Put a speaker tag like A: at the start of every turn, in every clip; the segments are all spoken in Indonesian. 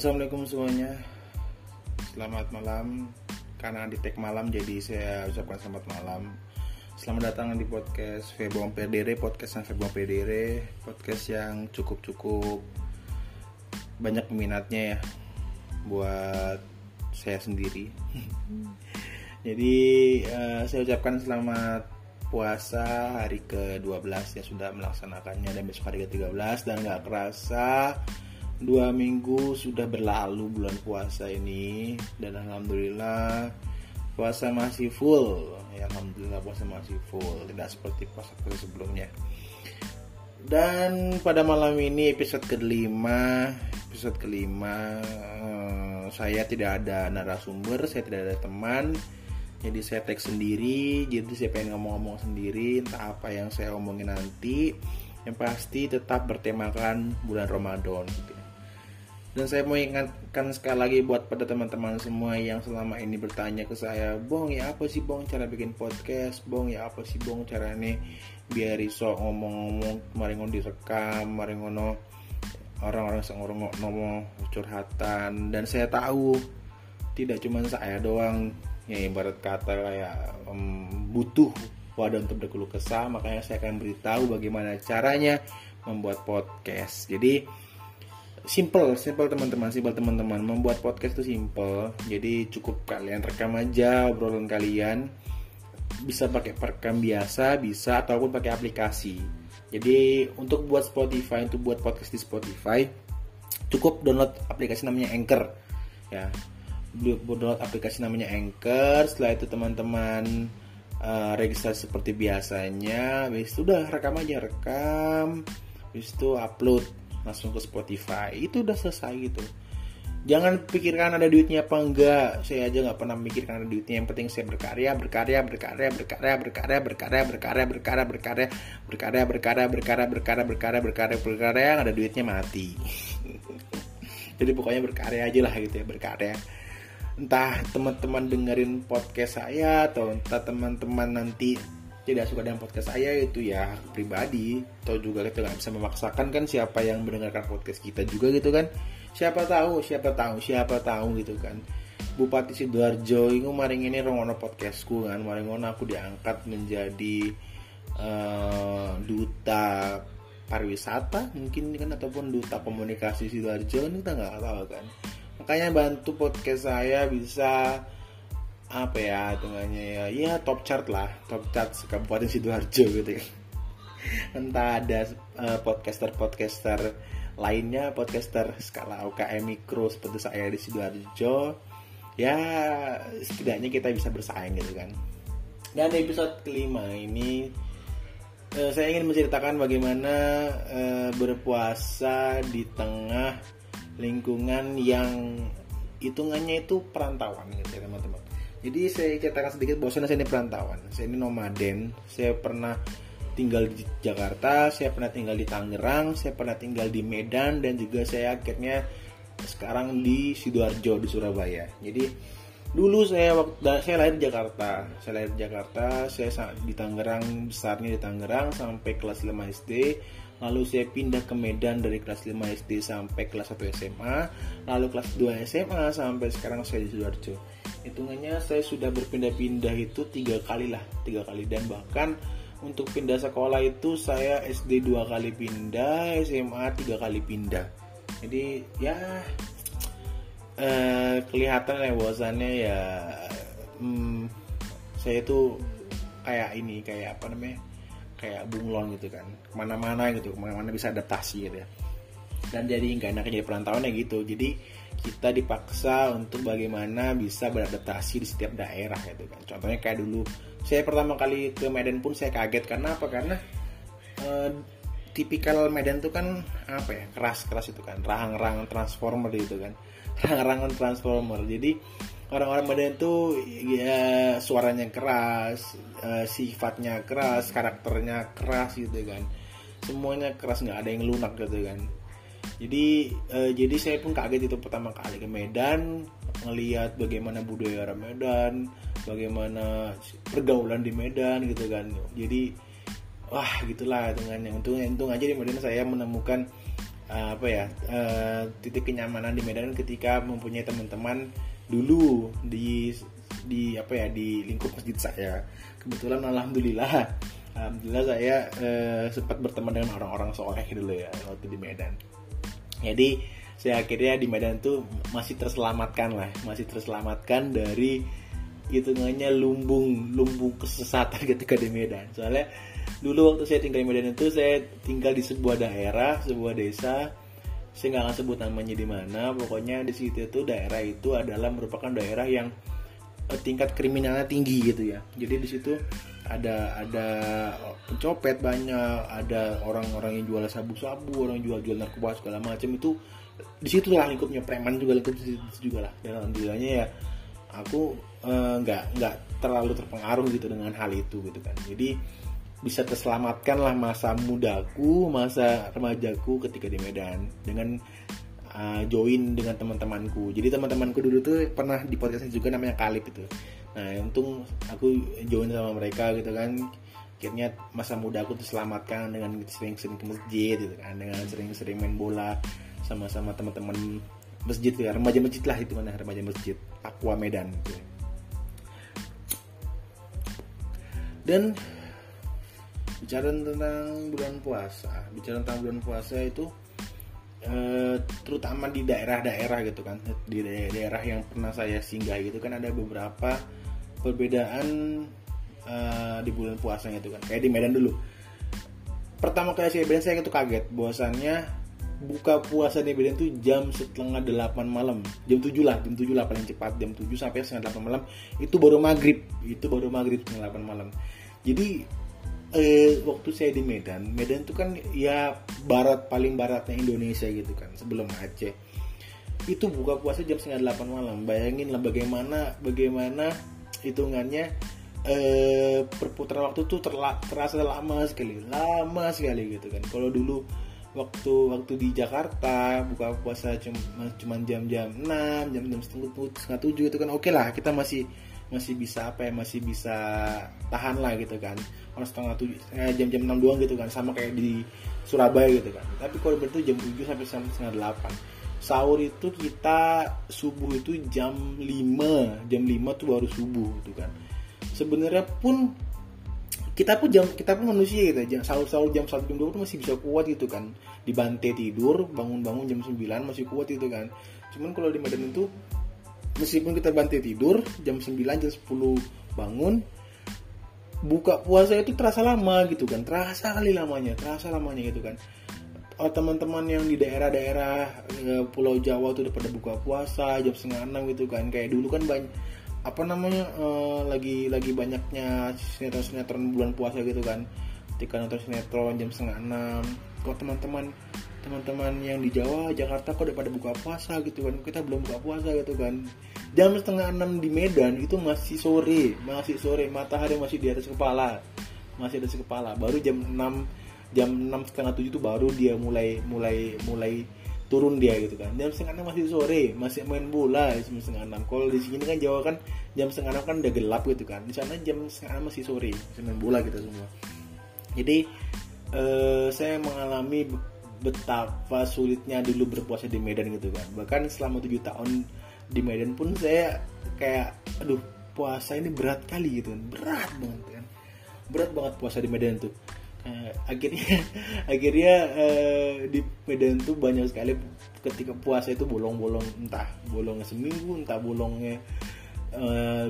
A: Assalamualaikum semuanya. Selamat malam. Karena di tag malam jadi saya ucapkan selamat malam. Selamat datang di podcast Febong Pedere Podcast yang Febong Pedere Podcast yang cukup-cukup Banyak peminatnya ya Buat saya sendiri. Jadi uh, saya ucapkan selamat puasa hari ke-12 ya sudah melaksanakannya dan besok hari ke-13 dan gak kerasa dua minggu sudah berlalu bulan puasa ini dan alhamdulillah puasa masih full. Ya alhamdulillah puasa masih full tidak seperti puasa puasa sebelumnya. Dan pada malam ini episode kelima episode kelima eh, saya tidak ada narasumber saya tidak ada teman. Jadi saya tag sendiri jadi saya pengen ngomong-ngomong sendiri entah apa yang saya omongin nanti. Yang pasti tetap bertemakan bulan Ramadan gitu ya. Dan saya mau ingatkan sekali lagi buat pada teman-teman semua yang selama ini bertanya ke saya Bong ya apa sih Bong cara bikin podcast? Bong ya apa sih Bong caranya biar iso ngomong-ngomong kemarin direkam kemarin ngono orang-orang orang ngomong curhatan. Dan saya tahu tidak cuma saya doang ya ibarat kata kayak um, butuh wadah untuk berkeluh kesah makanya saya akan beritahu bagaimana caranya membuat podcast. Jadi simple simple teman-teman simple teman-teman. Membuat podcast itu simple. Jadi cukup kalian rekam aja obrolan kalian. Bisa pakai perekam biasa bisa ataupun pakai aplikasi. Jadi untuk buat Spotify untuk buat podcast di Spotify cukup download aplikasi namanya Anchor ya. Download aplikasi namanya Anchor. Setelah itu teman-teman uh, registrasi seperti biasanya. Habis itu udah rekam aja rekam. Habis itu upload langsung ke Spotify itu udah selesai gitu jangan pikirkan ada duitnya apa enggak saya aja nggak pernah mikirkan ada duitnya yang penting saya berkarya berkarya berkarya berkarya berkarya berkarya berkarya berkarya berkarya berkarya berkarya berkarya berkarya berkarya berkarya berkarya yang ada duitnya mati jadi pokoknya berkarya aja lah gitu ya berkarya entah teman-teman dengerin podcast saya atau entah teman-teman nanti tidak suka dengan podcast saya itu ya pribadi. Atau juga kita nggak bisa memaksakan kan siapa yang mendengarkan podcast kita juga gitu kan. Siapa tahu siapa tahu siapa tahu gitu kan. Bupati sidoarjo itu maring ini rongono podcastku kan. Maring aku diangkat menjadi uh, duta pariwisata mungkin kan ataupun duta komunikasi sidoarjo ini kita nggak tahu kan. Makanya bantu podcast saya bisa apa ya hitungannya ya? Ya top chart lah. Top chart kabupaten sidoarjo gitu ya entah ada uh, podcaster podcaster lainnya podcaster skala UKM mikro seperti saya di sidoarjo. Ya setidaknya kita bisa bersaing gitu kan. Dan episode kelima ini uh, saya ingin menceritakan bagaimana uh, berpuasa di tengah lingkungan yang hitungannya itu perantauan gitu ya teman-teman jadi saya ceritakan sedikit bahwa saya ini perantauan. Saya ini nomaden. Saya pernah tinggal di Jakarta saya pernah tinggal di Tangerang saya pernah tinggal di Medan dan juga saya akhirnya sekarang di sidoarjo di Surabaya. Jadi dulu saya waktu saya lahir di Jakarta. Saya lahir di Jakarta saya di Tangerang besarnya di Tangerang sampai kelas 5 SD lalu saya pindah ke Medan dari kelas 5 SD sampai kelas 1 SMA lalu kelas 2 SMA sampai sekarang saya di Sidoarjo hitungannya saya sudah berpindah-pindah itu tiga kali lah tiga kali. Dan bahkan untuk pindah sekolah itu saya SD dua kali pindah SMA tiga kali pindah. Jadi ya eh, kelihatan ya bahwasannya ya hmm, saya itu kayak ini kayak apa namanya kayak bunglon gitu kan. Ke mana-mana gitu ke mana-mana bisa adaptasi gitu ya. Dan jadi nggak enak jadi perantauan ya gitu. Jadi kita dipaksa untuk bagaimana bisa beradaptasi di setiap daerah gitu kan contohnya kayak dulu saya pertama kali ke Medan pun saya kaget karena apa karena eh, tipikal Medan itu kan apa ya keras keras itu kan rahang-rahang transformer gitu kan rahang-rahangan transformer jadi orang-orang Medan itu ya suaranya keras, uh, sifatnya keras, karakternya keras gitu kan. Semuanya keras nggak ada yang lunak gitu kan. Jadi uh, jadi saya pun kaget itu pertama kali ke Medan ngelihat bagaimana budaya orang Medan, bagaimana pergaulan di Medan gitu kan. Jadi wah gitulah dengan yang untung untung aja di Medan saya menemukan uh, apa ya uh, titik kenyamanan di Medan ketika mempunyai teman-teman dulu di di apa ya di lingkup masjid saya. Kebetulan alhamdulillah alhamdulillah saya uh, sempat berteman dengan orang-orang soleh dulu ya waktu di Medan jadi saya akhirnya di Medan tuh masih terselamatkan lah. Masih terselamatkan dari hitungannya lumbung lumbung kesesatan ketika di Medan. Soalnya dulu waktu saya tinggal di Medan itu saya tinggal di sebuah daerah sebuah desa. Saya nggak akan sebut namanya di mana. Pokoknya di situ itu daerah itu adalah merupakan daerah yang eh, tingkat kriminalnya tinggi gitu ya. Jadi di situ ada ada pencopet banyak ada orang-orang yang jual sabu-sabu orang yang jual-jual narkoba segala macam itu di situ lah lingkupnya preman juga lingkup di situ juga lah. Dan alhamdulillahnya ya aku eh, nggak uh, nggak terlalu terpengaruh gitu dengan hal itu gitu kan. Jadi bisa terselamatkan lah masa mudaku masa remajaku ketika di Medan dengan uh, join dengan teman-temanku. Jadi teman-temanku dulu tuh pernah di podcast juga namanya Kalip itu nah untung aku join sama mereka gitu kan. Akhirnya masa muda aku terselamatkan dengan sering-sering ke masjid gitu kan. Dengan sering-sering main bola sama-sama teman-teman masjid ya remaja masjid lah itu mana remaja masjid. Aqua Medan gitu. dan bicara tentang bulan puasa bicara tentang bulan puasa itu eh, terutama di daerah-daerah gitu kan di daerah yang pernah saya singgah gitu kan ada beberapa perbedaan eh, di bulan puasanya itu kan. Kayak di Medan dulu. Pertama kali saya Medan saya itu kaget. Bahwasannya buka puasa di Medan itu jam setengah delapan malam. Jam tujuh lah jam tujuh lah paling cepat. Jam tujuh sampai setengah delapan malam. Itu baru maghrib. Itu baru maghrib setengah delapan malam. Jadi eh, waktu saya di Medan Medan itu kan ya barat paling baratnya Indonesia gitu kan sebelum Aceh. Itu buka puasa jam setengah delapan malam. Bayangin lah bagaimana bagaimana hitungannya eh, perputaran waktu tuh terla, terasa lama sekali lama sekali gitu kan. Kalau dulu waktu waktu di Jakarta buka puasa cuma cuma jam-jam 6 jam-jam setengah setengah tujuh itu kan oke okay lah kita masih masih bisa apa ya masih bisa tahan lah gitu kan. Kalau setengah tujuh eh, jam-jam enam doang gitu kan sama kayak di Surabaya gitu kan. Tapi kalau itu jam tujuh sampai setengah delapan sahur itu kita subuh itu jam 5 jam 5 tuh baru subuh gitu kan. Sebenarnya pun kita pun jam kita pun manusia gitu. Jam sahur sahur jam satu jam dua tuh masih bisa kuat gitu kan. Di bantai tidur bangun bangun jam 9 masih kuat gitu kan. Cuman kalau di Medan itu meskipun kita bantai tidur jam 9 jam 10 bangun buka puasa itu terasa lama gitu kan. Terasa kali lamanya terasa lamanya gitu kan oh, teman-teman yang di daerah-daerah eh, Pulau Jawa tuh udah pada buka puasa jam setengah enam gitu kan. Kayak dulu kan banyak apa namanya uh, lagi lagi banyaknya sinetron sinetron bulan puasa gitu kan. Ketika nonton sinetron jam setengah enam. Kok teman-teman teman-teman yang di Jawa Jakarta kok udah pada buka puasa gitu kan. Kita belum buka puasa gitu kan. Jam setengah enam di Medan itu masih sore masih sore matahari masih di atas kepala masih di atas kepala. Baru jam 6 jam enam setengah tujuh itu baru dia mulai mulai mulai turun dia gitu kan. Jam setengah enam masih sore masih main bola jam setengah enam. Kalau di sini kan Jawa kan jam setengah enam kan udah gelap gitu kan. Di sana jam setengah enam masih sore masih main bola kita semua. Jadi eh, saya mengalami betapa sulitnya dulu berpuasa di Medan gitu kan. Bahkan selama tujuh tahun di Medan pun saya kayak aduh puasa ini berat kali gitu kan. Berat banget kan. Berat banget puasa di Medan tuh uh, akhirnya akhirnya uh, di Medan tuh banyak sekali ketika puasa itu bolong-bolong entah bolongnya seminggu entah bolongnya uh,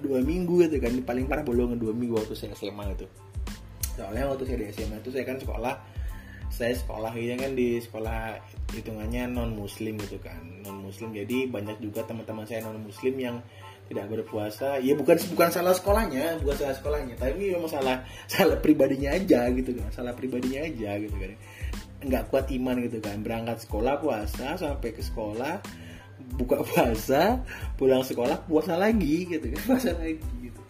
A: dua minggu gitu kan. Paling parah bolongnya dua minggu waktu saya SMA itu. Soalnya waktu saya di SMA itu saya kan sekolah saya sekolah ini kan di sekolah hitungannya non muslim gitu kan non muslim jadi banyak juga teman-teman saya non muslim yang tidak berpuasa. Ya bukan bukan salah sekolahnya bukan salah sekolahnya. Tapi memang salah salah pribadinya aja gitu kan salah pribadinya aja gitu kan. Nggak kuat iman gitu kan. Berangkat sekolah puasa sampai ke sekolah buka puasa pulang sekolah puasa lagi gitu kan. Puasa lagi gitu.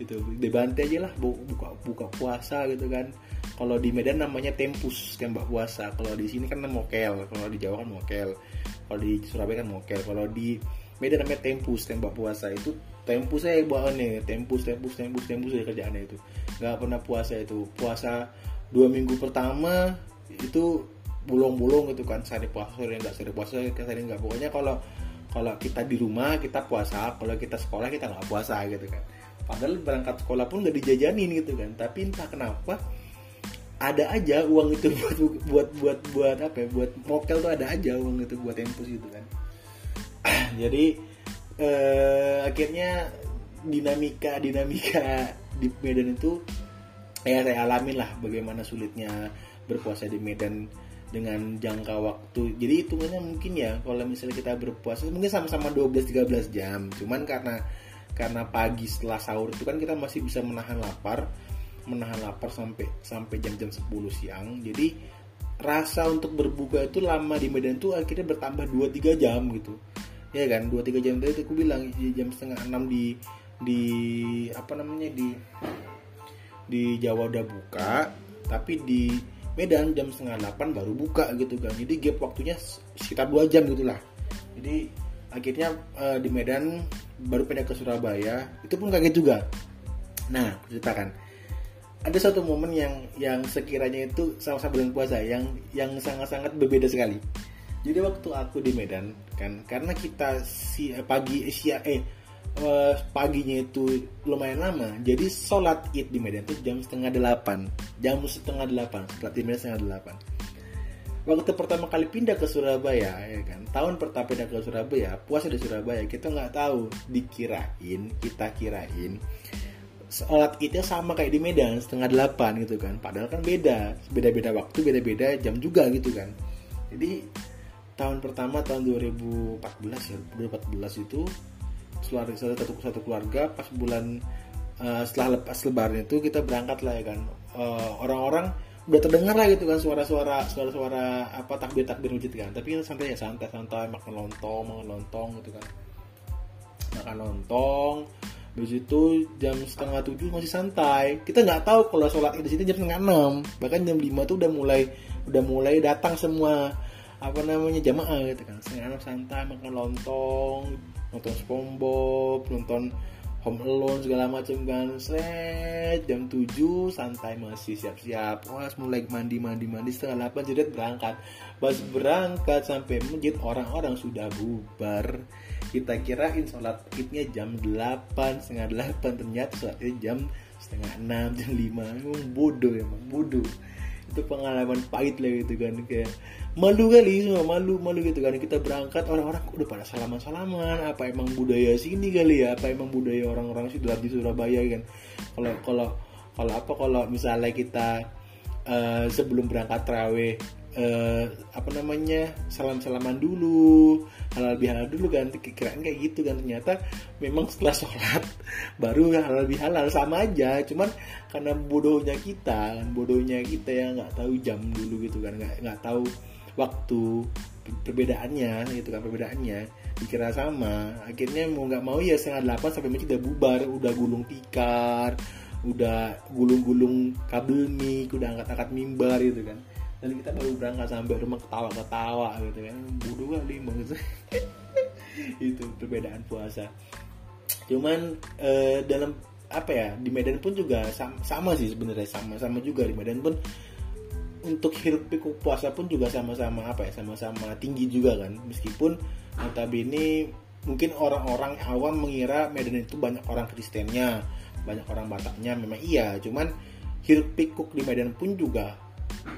A: Itu dibantai aja lah buka buka puasa gitu kan. Kalau di Medan namanya tempus tembak puasa. Kalau di sini kan mokel kalau di Jawa kan mokel. Kalau di Surabaya kan mokel. Kalau di Medan namanya tempus tembak puasa. Itu tempus saya nih tempus tempus tempus tempus ya kerjaannya itu. Nggak pernah puasa itu. Puasa dua minggu pertama itu bolong-bolong gitu kan. Sehari puasa sehari nggak sehari puasa sehari nggak. Pokoknya kalau kalau kita di rumah kita puasa. Kalau kita sekolah kita nggak puasa gitu kan. Padahal berangkat sekolah pun nggak dijajanin gitu kan. Tapi entah kenapa ada aja uang itu buat buat buat buat apa ya? Buat mokel tuh ada aja uang itu buat tempus gitu kan jadi eh, akhirnya dinamika dinamika di Medan itu ya saya alamin lah bagaimana sulitnya berpuasa di Medan dengan jangka waktu. Jadi hitungannya mungkin ya kalau misalnya kita berpuasa mungkin sama-sama 12-13 jam. Cuman karena karena pagi setelah sahur itu kan kita masih bisa menahan lapar menahan lapar sampai sampai jam-jam 10 siang. Jadi rasa untuk berbuka itu lama di Medan tuh akhirnya bertambah 2-3 jam gitu ya kan 2-3 jam tadi aku bilang jam setengah 6 di di apa namanya di di Jawa udah buka tapi di Medan jam setengah delapan baru buka gitu kan. Jadi gap waktunya sekitar dua jam gitulah jadi akhirnya uh, di Medan baru pindah ke Surabaya itu pun kaget juga. Nah ceritakan. Ada satu momen yang yang sekiranya itu sama-sama bulan puasa yang yang sangat-sangat berbeda sekali jadi waktu aku di Medan kan karena kita si eh, pagi eh, siang eh uh, paginya itu lumayan lama jadi sholat id di Medan itu jam setengah delapan. Jam setengah delapan sholat Medan setengah delapan. Waktu pertama kali pindah ke Surabaya ya kan tahun pertama pindah ke Surabaya puasa di Surabaya kita nggak tahu dikirain kita kirain sholat idnya sama kayak di Medan setengah delapan gitu kan. Padahal kan beda beda beda waktu beda beda jam juga gitu kan. Jadi tahun pertama tahun 2014 ya 2014 itu keluarga satu satu keluarga pas bulan uh, setelah lepas lebaran itu kita berangkat lah ya kan uh, orang-orang udah terdengar lah gitu kan suara-suara suara-suara apa takbir takbir masjid kan tapi santai ya santai santai makan lontong makan lontong gitu kan makan lontong Habis itu jam setengah tujuh masih santai. Kita nggak tahu kalau sholat di sini jam setengah enam. Bahkan jam lima tuh udah mulai udah mulai datang semua apa namanya jamaah gitu kan. Setengah enam santai makan lontong, nonton SpongeBob nonton Home Alone segala macam kan. Set jam 7 santai masih siap-siap. Pas mulai mandi mandi mandi setengah 8 jadi berangkat. Pas berangkat sampai masjid orang-orang sudah bubar. Kita kirain sholat idnya jam 8 setengah 8 ternyata sholat jam setengah 6 jam 5 emang bodoh emang bodoh itu pengalaman pahit lah gitu kan kayak malu kali semua malu malu gitu kan. Kita berangkat orang-orang udah pada salaman salaman apa emang budaya sini kali ya apa emang budaya orang-orang di Surabaya kan. Kalau kalau kalau apa kalau misalnya kita uh, sebelum berangkat terawih uh, apa namanya salam salaman dulu halal bihalal dulu kan kirain kayak gitu. Kan ternyata memang setelah sholat baru halal bihalal sama aja. Cuman karena bodohnya kita bodohnya kita yang nggak tahu jam dulu gitu kan nggak nggak tahu waktu perbedaannya gitu kan perbedaannya. Dikira sama akhirnya mau nggak mau ya setengah delapan sampai masjid udah bubar udah gulung tikar udah gulung-gulung kabel mic udah angkat-angkat mimbar gitu kan dan kita baru berangkat sampai rumah ketawa-ketawa gitu kan. Bodoh kali gitu. Itu perbedaan puasa. Cuman eh, dalam apa ya di Medan pun juga sama, sama sih sebenarnya sama sama juga di Medan pun. Untuk hiruk pikuk puasa pun juga sama-sama apa ya sama-sama tinggi juga kan. Meskipun notabene mungkin orang-orang awam mengira Medan itu banyak orang Kristennya banyak orang Bataknya memang iya. Cuman hiruk pikuk di Medan pun juga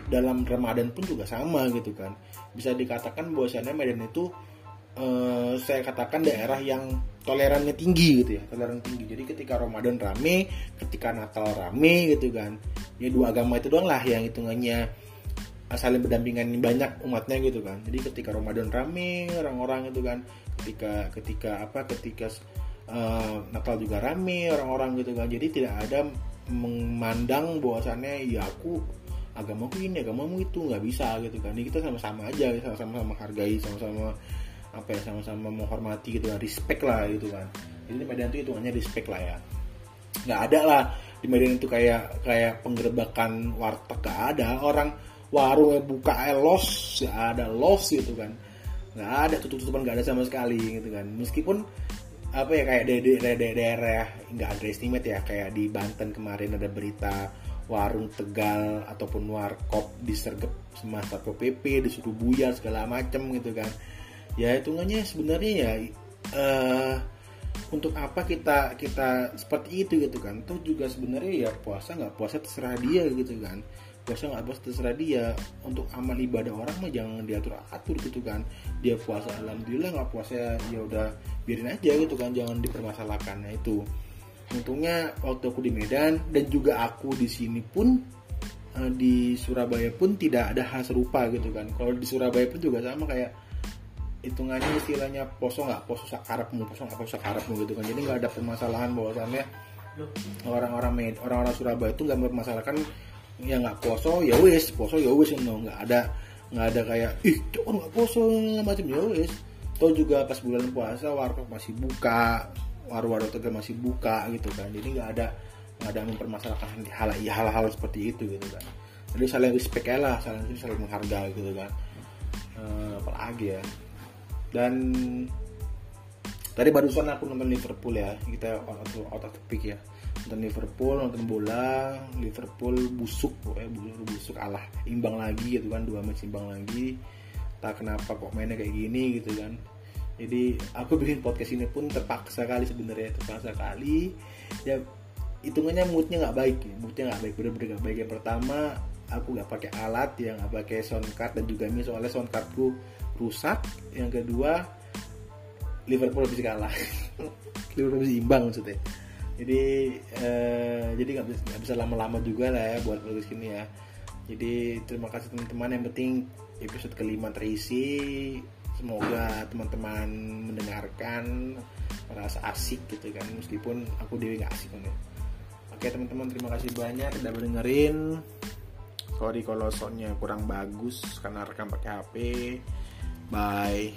A: dalam Ramadan pun juga sama gitu kan. Bisa dikatakan bahwasannya Medan itu eh, saya katakan daerah yang tolerannya tinggi gitu ya toleran tinggi. Jadi ketika Ramadan rame ketika Natal rame gitu kan ya dua agama itu doang lah yang hitungannya saling berdampingan banyak umatnya gitu kan. Jadi ketika Ramadan rame orang-orang itu kan ketika ketika apa ketika uh, Natal juga rame orang-orang gitu kan. Jadi tidak ada memandang bahwasannya ya aku agamaku ini agamamu itu nggak bisa gitu kan. Jadi kita sama-sama aja sama-sama menghargai sama-sama apa ya sama-sama menghormati gitu kan respect lah gitu kan. Jadi di Medan itu hitungannya respect lah ya. Nggak ada lah di Medan itu kayak kayak penggerbakan warteg gak ada. Orang warungnya buka eh, los gak ada los gitu kan. Nggak ada tutup tutupan nggak ada sama sekali gitu kan. Meskipun apa ya kayak daerah daerah nggak ada estimate ya kayak di Banten kemarin ada berita warung Tegal ataupun warkop disergap sama satpol pp disuruh buyar segala macem gitu kan. Ya hitungannya sebenarnya ya uh, untuk apa kita kita seperti itu gitu kan. Tuh juga sebenarnya ya puasa nggak puasa terserah dia gitu kan. Puasa nggak puasa terserah dia. Untuk amal ibadah orang mah jangan diatur atur gitu kan. Dia puasa alhamdulillah nggak puasa ya udah biarin aja gitu kan. Jangan dipermasalahkan nah itu untungnya waktu aku di Medan dan juga aku di sini pun eh, di Surabaya pun tidak ada hal serupa gitu kan. Kalau di Surabaya pun juga sama kayak hitungannya istilahnya poso nggak? Poso sakarapmu poso nggak? Poso sakarapmu gitu kan. Jadi nggak ada permasalahan bahwasannya orang-orang orang-orang Surabaya itu nggak mempermasalahkan ya nggak poso ya wes poso ya wes no nggak ada nggak ada kayak ih kok nggak poso macam ya wes atau juga pas bulan puasa warkop masih buka warung-warung tegal masih buka gitu kan. Jadi nggak ada nggak ada mempermasalahkan hal hal-hal seperti itu gitu kan. Jadi saling respect lah saling saling menghargai gitu kan. Uh, apalagi ya. Dan tadi barusan aku nonton Liverpool ya. Kita out out of ya. Nonton Liverpool nonton bola Liverpool busuk pokoknya busuk busuk alah imbang lagi gitu kan. Dua match imbang lagi. Tak kenapa kok mainnya kayak gini gitu kan jadi aku bikin podcast ini pun terpaksa kali sebenarnya terpaksa kali. Ya hitungannya moodnya nggak baik ya moodnya nggak baik bener-bener nggak baik. Yang pertama aku nggak pakai alat yang nggak pakai sound card dan juga ini soalnya sound cardku rusak. Yang kedua Liverpool bisa kalah. Liverpool bisa imbang maksudnya. Jadi eh, jadi nggak bisa gak bisa lama-lama juga lah ya buat podcast ini ya. Jadi terima kasih teman-teman. Yang penting episode kelima terisi semoga teman-teman mendengarkan merasa asik gitu kan. Meskipun aku dewi nggak asik ya oke teman-teman terima kasih banyak udah mendengarin sorry kalau soundnya kurang bagus karena rekam pakai HP bye